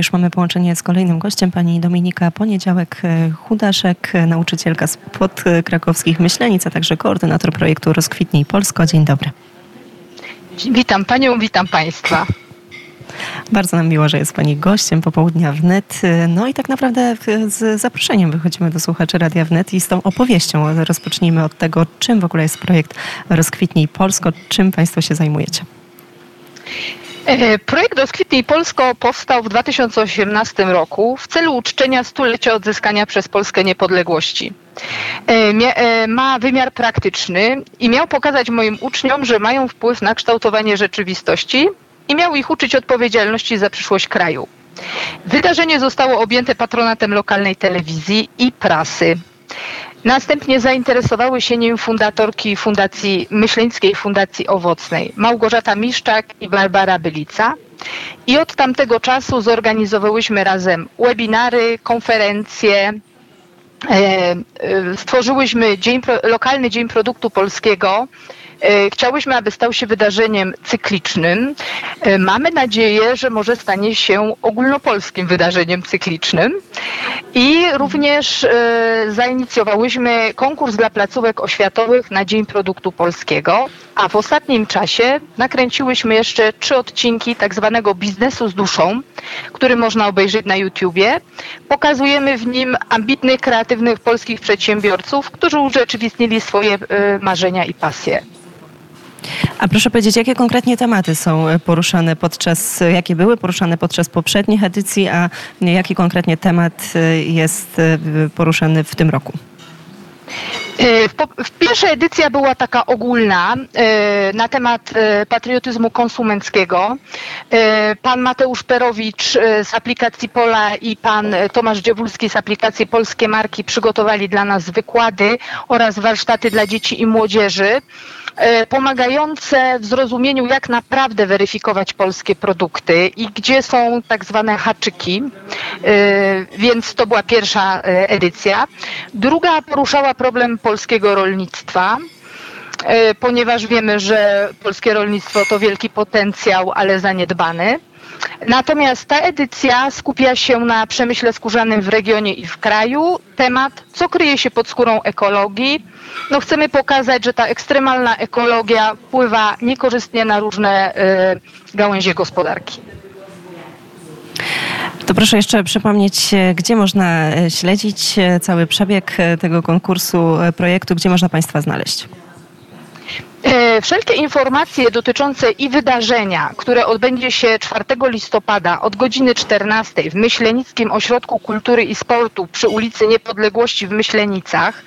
Już mamy połączenie z kolejnym gościem, pani Dominika Poniedziałek-Hudaszek, nauczycielka z podkrakowskich Myślenic, a także koordynator projektu Rozkwitnij Polsko. Dzień dobry. Witam panią, witam państwa. Bardzo nam miło, że jest Pani gościem popołudnia wnet. No i tak naprawdę z zaproszeniem wychodzimy do słuchaczy Radia Wnet i z tą opowieścią rozpocznijmy od tego, czym w ogóle jest projekt Rozkwitnij Polsko, czym Państwo się zajmujecie. E, projekt Rozkwitnij Polsko powstał w 2018 roku w celu uczczenia stulecia odzyskania przez Polskę niepodległości. E, e, ma wymiar praktyczny i miał pokazać moim uczniom, że mają wpływ na kształtowanie rzeczywistości i miał ich uczyć odpowiedzialności za przyszłość kraju. Wydarzenie zostało objęte patronatem lokalnej telewizji i prasy. Następnie zainteresowały się nim fundatorki Fundacji Myśleńskiej Fundacji Owocnej Małgorzata Miszczak i Barbara Bylica. I od tamtego czasu zorganizowałyśmy razem webinary, konferencje, e, e, stworzyłyśmy dzień, lokalny Dzień Produktu Polskiego, chciałyśmy, aby stał się wydarzeniem cyklicznym. E, mamy nadzieję, że może stanie się ogólnopolskim wydarzeniem cyklicznym. I również e, zainicjowałyśmy konkurs dla placówek oświatowych na Dzień Produktu Polskiego, a w ostatnim czasie nakręciłyśmy jeszcze trzy odcinki tak zwanego biznesu z duszą, który można obejrzeć na YouTubie. Pokazujemy w nim ambitnych, kreatywnych polskich przedsiębiorców, którzy urzeczywistnili swoje marzenia i pasje. A proszę powiedzieć, jakie konkretnie tematy są poruszane podczas, jakie były poruszane podczas poprzednich edycji, a jaki konkretnie temat jest poruszany w tym roku? W pierwszej edycja była taka ogólna e, na temat e, patriotyzmu konsumenckiego. E, pan Mateusz Perowicz z aplikacji Pola i pan Tomasz Dziewulski z aplikacji Polskie Marki przygotowali dla nas wykłady oraz warsztaty dla dzieci i młodzieży pomagające w zrozumieniu, jak naprawdę weryfikować polskie produkty i gdzie są tak zwane haczyki. Więc to była pierwsza edycja. Druga poruszała problem polskiego rolnictwa e, ponieważ wiemy, że polskie rolnictwo to wielki potencjał, ale zaniedbany. Natomiast ta edycja skupia się na przemyśle skórzanym w regionie i w kraju. Temat, co kryje się pod skórą ekologii. No chcemy pokazać, że ta ekstremalna ekologia wpływa niekorzystnie na różne y, gałęzie gospodarki. To proszę jeszcze przypomnieć, e, gdzie można e, śledzić e, cały przebieg tego konkursu, projektu, gdzie można Państwa znaleźć? Wszelkie informacje dotyczące i wydarzenia, które odbędzie się 4 listopada od godziny 14 w Myślenickim Ośrodku Kultury i Sportu przy ulicy Niepodległości w Myślenicach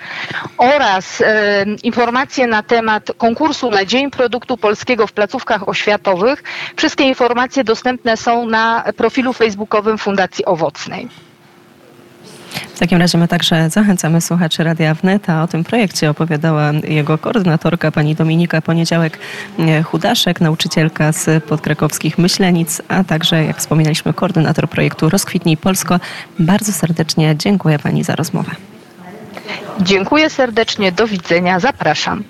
oraz e, informacje na temat konkursu na Dzień Produktu Polskiego w placówkach oświatowych, wszystkie informacje dostępne są na profilu facebookowym Fundacji Owocnej. W takim razie my także zachęcamy słuchaczy Radia Wnet, a o tym projekcie opowiadała jego koordynatorka pani Dominika Poniedziałek-Hudaszek, nauczycielka z podkrakowskich Myślenic, a także, jak wspominaliśmy, koordynator projektu Rozkwitnij Polsko. Bardzo serdecznie dziękuję pani za rozmowę. Dziękuję serdecznie, do widzenia, zapraszam.